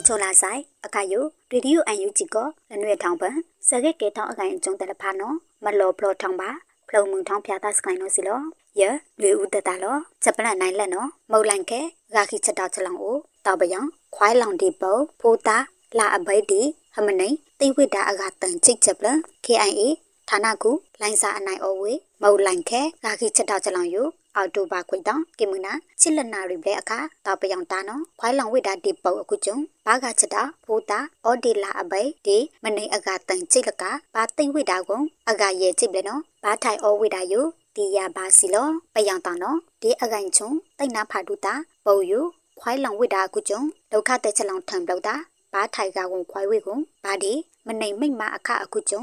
အော်ချိုလာဆိုင်အခါယိုရေဒီယိုအန်ယူဂျီကောလနွေထောင်ပန်စကဲကေထောင်အကိုင်ကျုံတလဖာနော်မလောဖလောထောင်ပါဖလုံမှုထောင်ဖျားသားစကိုင်းနော်စီလောယလွေဦးတတလောချက်ပလန်နိုင်လက်နော်မုတ်လန်ခဲဂါခိချက်တော်ချက်လောင်အိုတောက်ပယံခွိုင်းလောင်ဒီပုတ်ဖိုးတာလာအဘိတ်ဒီဟမနိတိဝိတာအကတန်ချိတ်ချက်ပလန် KIA ဌာနကူလိုင်းစာအနိုင်အဝေးမုတ်လန်ခဲဂါခိချက်တော်ချက်လောင်ယို အော်တိုဘာခွေတောင်ကေမနာချစ်လနာရီဘလက်အခါတောက်ပယောင်တာနော်ခွိုင်းလောင်ဝိတာဒီပုတ်အခုကျုံဘာကချက်တာဖိုးတာအော်ဒီလာအဘိဒီမနေအကတန်ချိတ်လကဘာသိဝိတာကုံအကရဲ့ချိတ်ဘလက်နော်ဘာထိုင်အော်ဝိတာယိုတီယာဘာစီလောပယောင်တာနော်ဒီအကိုင်ချုံတိတ်နာဖာဒူတာပုတ်ယိုခွိုင်းလောင်ဝိတာအခုကျုံဒုက္ခတဲ့ချက်လောင်ထံပလောက်တာဘာထိုင်ကကုံခွိုင်းဝိကုံဘာဒီမနေမိတ်မအခအခုကျုံ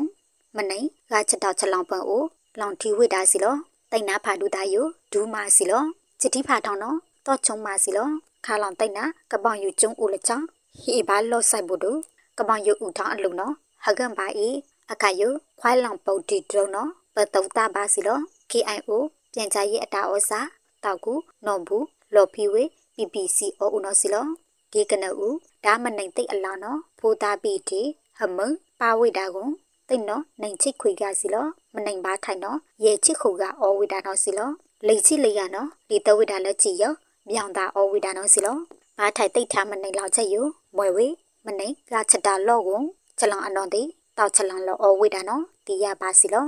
မနေကချက်တော့ချက်လောင်ပန်အိုလောင်ထီဝိတာစီလော တိတ်နာဖာဒူတာယိုဒူးမာစီလောချစ်တိဖာထောင်းနော်တော့ချုံမာစီလောခါလောင်တိတ်နာကပောင်ယူကျုံဦးလချောင်းဟီဘာလော့ဆိုင်ဘူးတို့ကပောင်ယူဦးထောင်းအလုံးနော်ဟကန်ပါဤအခါယိုခွိုင်းလောင်ပုတ်တီဒရုံနော်ပတုတ်တာပါစီလော KIO ပြန်ချရေးအတာဩစာတောက်ကူနော်ဘူးလော်ဖီဝေ PPCO ဦးနော်စီလောဒီကနဦးဒါမနိုင်တိတ်အလောင်းနော်ဖိုးသားပီတီဟမပါဝိတာကွန်တိတ်နော်နိုင်ချစ်ခွေကစီလော မနိုင်ပါထိုင်နော်ရဲချစ်ခုကဩဝိတာနော်စီလောလိတ်ချစ်လေးရနော်ဒီတဝိတာလက်ကြည့်ရောမြောင်တာဩဝိတာနော်စီလောဘာထိုင်တိတ်ထားမနိုင်လောက်ချက်ယူမွယ်ဝေမနိုင်ကချက်တာလော့ကိုချက်လောင်အနော်တိတောက်ချက်လောင်လောဩဝိတာနော်ဒီရပါစီလော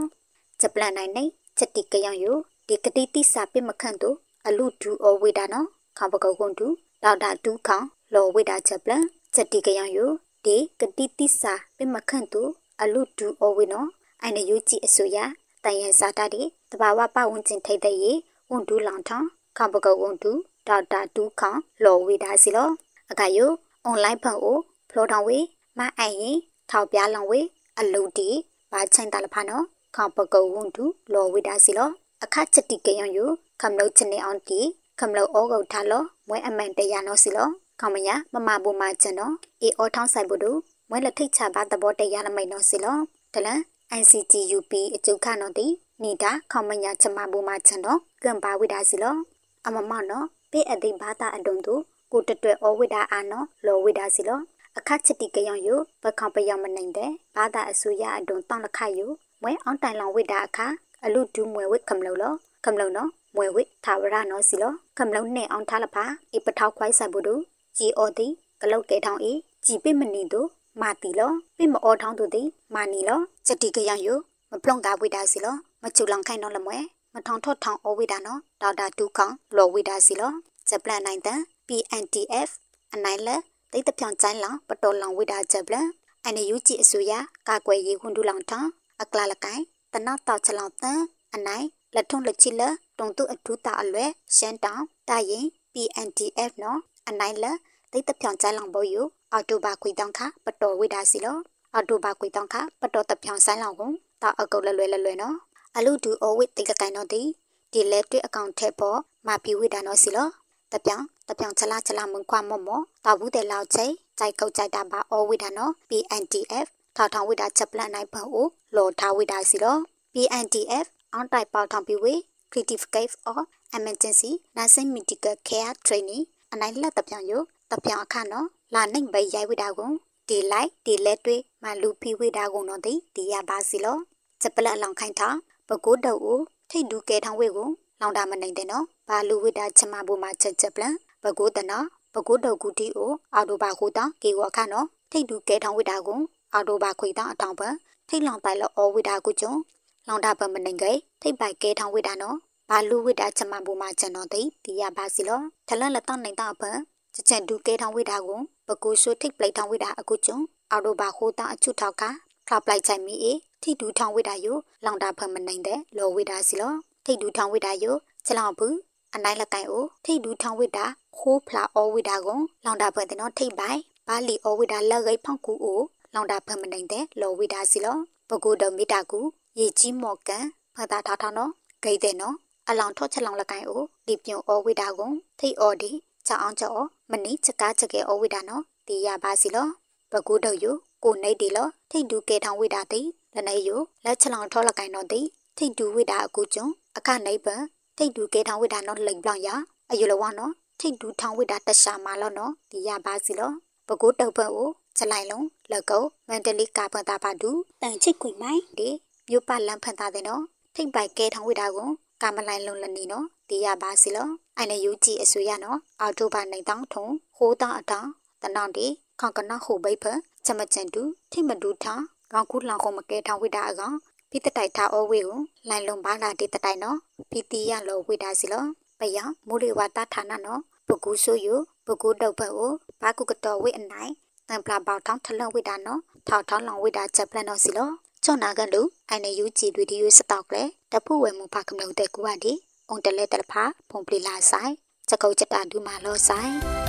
ချက်ပလန်နိုင်နေချက်တိကယောင်ယူဒီကတိတိစာပိမခန့်တို့အလူဒူဩဝိတာနော်ခပကောကွန်တူဒေါက်တာတူးခေါလော်ဝိတာချက်ပလန်ချက်တိကယောင်ယူဒီကတိတိစာပိမခန့်တို့အလူဒူဩဝိနော် အိုင်နယူကြည့်အစိုးရတန်ရန်စာတာဒီတဘာဝပဝန်းကျင်ထိတ်တဲ့ရေဝန်ဒူလောင်ထောင်းခပကောဝန်ဒူဒေါက်တာတူးခေါလော်ဝိတာစီလောအခါယိုအွန်လိုင်းဖန်အိုဖလော်တောင်ဝေမအိုင်ရင်ထောက်ပြလောင်ဝေအလုတီဘာချိုင်တလဖာနော်ခေါပကောဝန်ဒူလော်ဝိတာစီလောအခါချက်တိကယံယူခမလို့ချနေအောင်တီခမလို့ဩဂုတ်ထားလောမွဲအမှန်တရားနော်စီလောခမညာမမဘူမချန်နော်အေအောထောင်းဆိုင်ဘူးတို့မွဲလက်ထိတ်ချပါသဘောတရားလမိတ်နော်စီလောတလန် NCGUP အကျုခနော်တီနေတာခမညာချမဘူမချန်နော်ကံပါဝိဒါစီလောအမမနော်ပေးအသိဘာသာအတုံတို့ကိုတတွဲဩဝိဒါအာနော်လောဝိဒါစီလောအခက်ချတိကယံယပခောင်ပယမနိုင်တဲ့ဘာသာအစိုးရအတုံတောင်းလခယမွဲအောင်တိုင်လောင်ဝိဒါအခါအလူဒူးမွဲဝိခမလောလောခမလောနော်မွဲဝိသာဝရနော်စီလောခမလောနဲ့အောင်ထားလဖာအပထောက်ခွိုင်းဆိုင်ဘူးတို့ជីအော်တီကလုတ်ကဲထောင်းဤជីပိမနီတို့ မာတီလောပိမအောထောင်းတို့တိမာနီလောစတိကရယမပလုံကဝိဒါစီလောမချူလောင်ခိုင်နော်လမွဲမထောင်ထော့ထောင်အဝိဒါနော်ဒေါက်တာတူခေါင်လောဝိဒါစီလောဂျပလန်နိုင်တန် PNTF အနိုင်လက်တိတ်တပြောင်ကျိုင်းလောင်ပတော်လောင်ဝိဒါဂျပလန်အန်ယူဂျီအစိုးရကာကွယ်ရေးခွန်တူလောင်ထောင်းအကလာလကိုင်တနောက်တောက်ချလောင်တန်အနိုင်လက်ထုံလက်ချီလတုံတုအထူးတာအလွဲရှမ်းတောင်တာရင် PNTF နော်အနိုင်လက် တိတ်တပြောင်ကျိုင်းလောင်ဘောယူအော်တိုဘာခွေတောင်ခပတော်ဝိဒါစီလောအော်တိုဘာခွေတောင်ခပတော်တပြောင်ဆိုင်လောင်ကိုတောက်အကုတ်လွယ်လွယ်လွယ်နော်အလူဒူအဝိတိကကိုင်တော့ဒီဒီလက်တွေ့အကောင့်ထက်ပေါ်မာပီဝိဒါနော်စီလောတပြောင်တပြောင်ချလာချလာမွန်ခွာမော့မော့တောက်ဘူးတဲ့လောက်ချိကြိုက်ကုတ်ကြိုက်တာပါအဝိဒါနော် PNTF ထောက်ထောင်ဝိဒါချက်ပလန်နိုင်ဖန်အိုလော်ထားဝိဒါစီလော PNTF အောင်တိုက်ပေါထောင်ပြီးဝေ Creative Cave or Emergency Nursing Medical Care Training အနိုင်လက်တပြောင်ယတပြောင်အခါနော်လာနိုင်ပဲရိုက်ဝိဒါကိုဒီလိုက်ဒီလက်တွေမလူဖီဝိဒါကိုနော်ဒီဒီရပါစီလောချက်ပလက်အလောင်ခိုင်းထားပကိုးတုပ်ကိုထိတ်ဒူကဲထောင်ဝေကိုလောင်တာမနိုင်တဲ့နော်ဘာလူဝိဒါချမဘူမှာချက်ချက်ပလန်ပကိုးတနာပကိုးတုပ်ကူတီကိုအော်တိုဘာခိုးတာကေဝအခါနော်ထိတ်ဒူကဲထောင်ဝိဒါကိုအော်တိုဘာခွေတာအတောင်ပန်ထိတ်လောင်တိုင်လောအော်ဝိဒါကိုကျုံလောင်တာပမနိုင်ကေထိတ်ပိုက်ကဲထောင်ဝိဒါနော် ဘာလူဝိဒါချမဘူမှာချန်တော်တိဒီရပါစီလောထလန်လက်တော့နိုင်တော့ပန်ချက်ချက်ဒူကဲထောင်ဝိဒါကိုပကိုးရှိုးထိတ်ပလိုက်ထောင်ဝိဒါအခုကျုံအော်တိုဘာခိုးတာအချွတ်ထောက်ကခပလိုက်ချိုင်မီအေထိဒူထောင်ဝိဒါယိုလောင်တာဖမနိုင်တဲ့လောဝိဒါစီလောထိဒူထောင်ဝိဒါယိုချလောင်ဘူးအနိုင်လက်ကိုင်အိုထိဒူထောင်ဝိဒါခိုးဖလာအောဝိဒါကိုလောင်တာဖတဲ့နော်ထိပိုင်ဘာလီအောဝိဒါလက်ဂိတ်ဖောက်ကူအိုလောင်တာဖမနိုင်တဲ့လောဝိဒါစီလောပကူတော်မီတာကူရေကြီးမော်ကန်ဖတာထားထားနော်ဂိတ်တဲ့နော် အလောင်ထော့ချက်လောင်လက်ကိုင်အိုဒီပြုံအောဝိဒါကိုထိအော်ဒီချောင်းကြောမနိချက်ကားချက်ကဲအောဝိဒါနော်ဒီရပါစီလောပကူတော်ယိုကိုနေဒီလောထိဒူကေထောင်ဝိဒါတိလနေယိုလက်ချလောင်ထောလကိုင်တော့တိထိဒူဝိဒါအကူကျုံအခနိဗ္ဗံထိဒူကေထောင်ဝိဒါနော်လိန်ပလောင်ရအယလဝနော်ထိဒူထောင်ဝိဒါတရှာမာလောနော်ဒီရပါစီလောပပကူတောက်ဖက်ကိုချလိုက်လုံးလက်ကုတ်မန္တလေးကာပန်တာပါတူတန်ချစ်ခွေမိုင်းဒီမြို့ပလန်ဖန်တာတဲ့နော်ထိတ်ပိုက်ကဲထောင်းဝိတာကို ကာမလိုက်လုံးလနေနော်တီးရပါစီလောအိုင်နေယူကြည့်အဆွေရနော်အော်တိုဘာနိုင်တောင်းထုံဟိုးတောင်းအတောင်းတနောင်ဒီခေါကနဟိုဘိဖချမချန်တူထိမဒူထာကောင်းကူလောင်ခုံမကဲထောင်းဝိတာအကောင်ဖိတတိုက်ထားအဝေကိုလိုင်လုံးပါလာတေတတိုက်နော်ဖီတီရလောဝိတာစီလောပယမိုးလေဝတာဌာနနော်ပကူဆိုယပကူတောက်ဖက်ကိုဘာကုကတော်ဝိအနိုင်တန်ပလာပေါထောင်းထလဝိတာနော်ထောက်ထောင်းလောင်ဝိတာချက်ပလန်နော်စီလော ချောနာကလူအိုင်နေယူကြည်တွေဒီယူစတောက်လေတဖူဝဲမူဖာကမလို့တဲ့ကူပါဒီအုံတလဲတဖာဖုန်ပလီလာဆိုင်ချက်ကုတ်ချက်တာဒူမာလောဆိုင်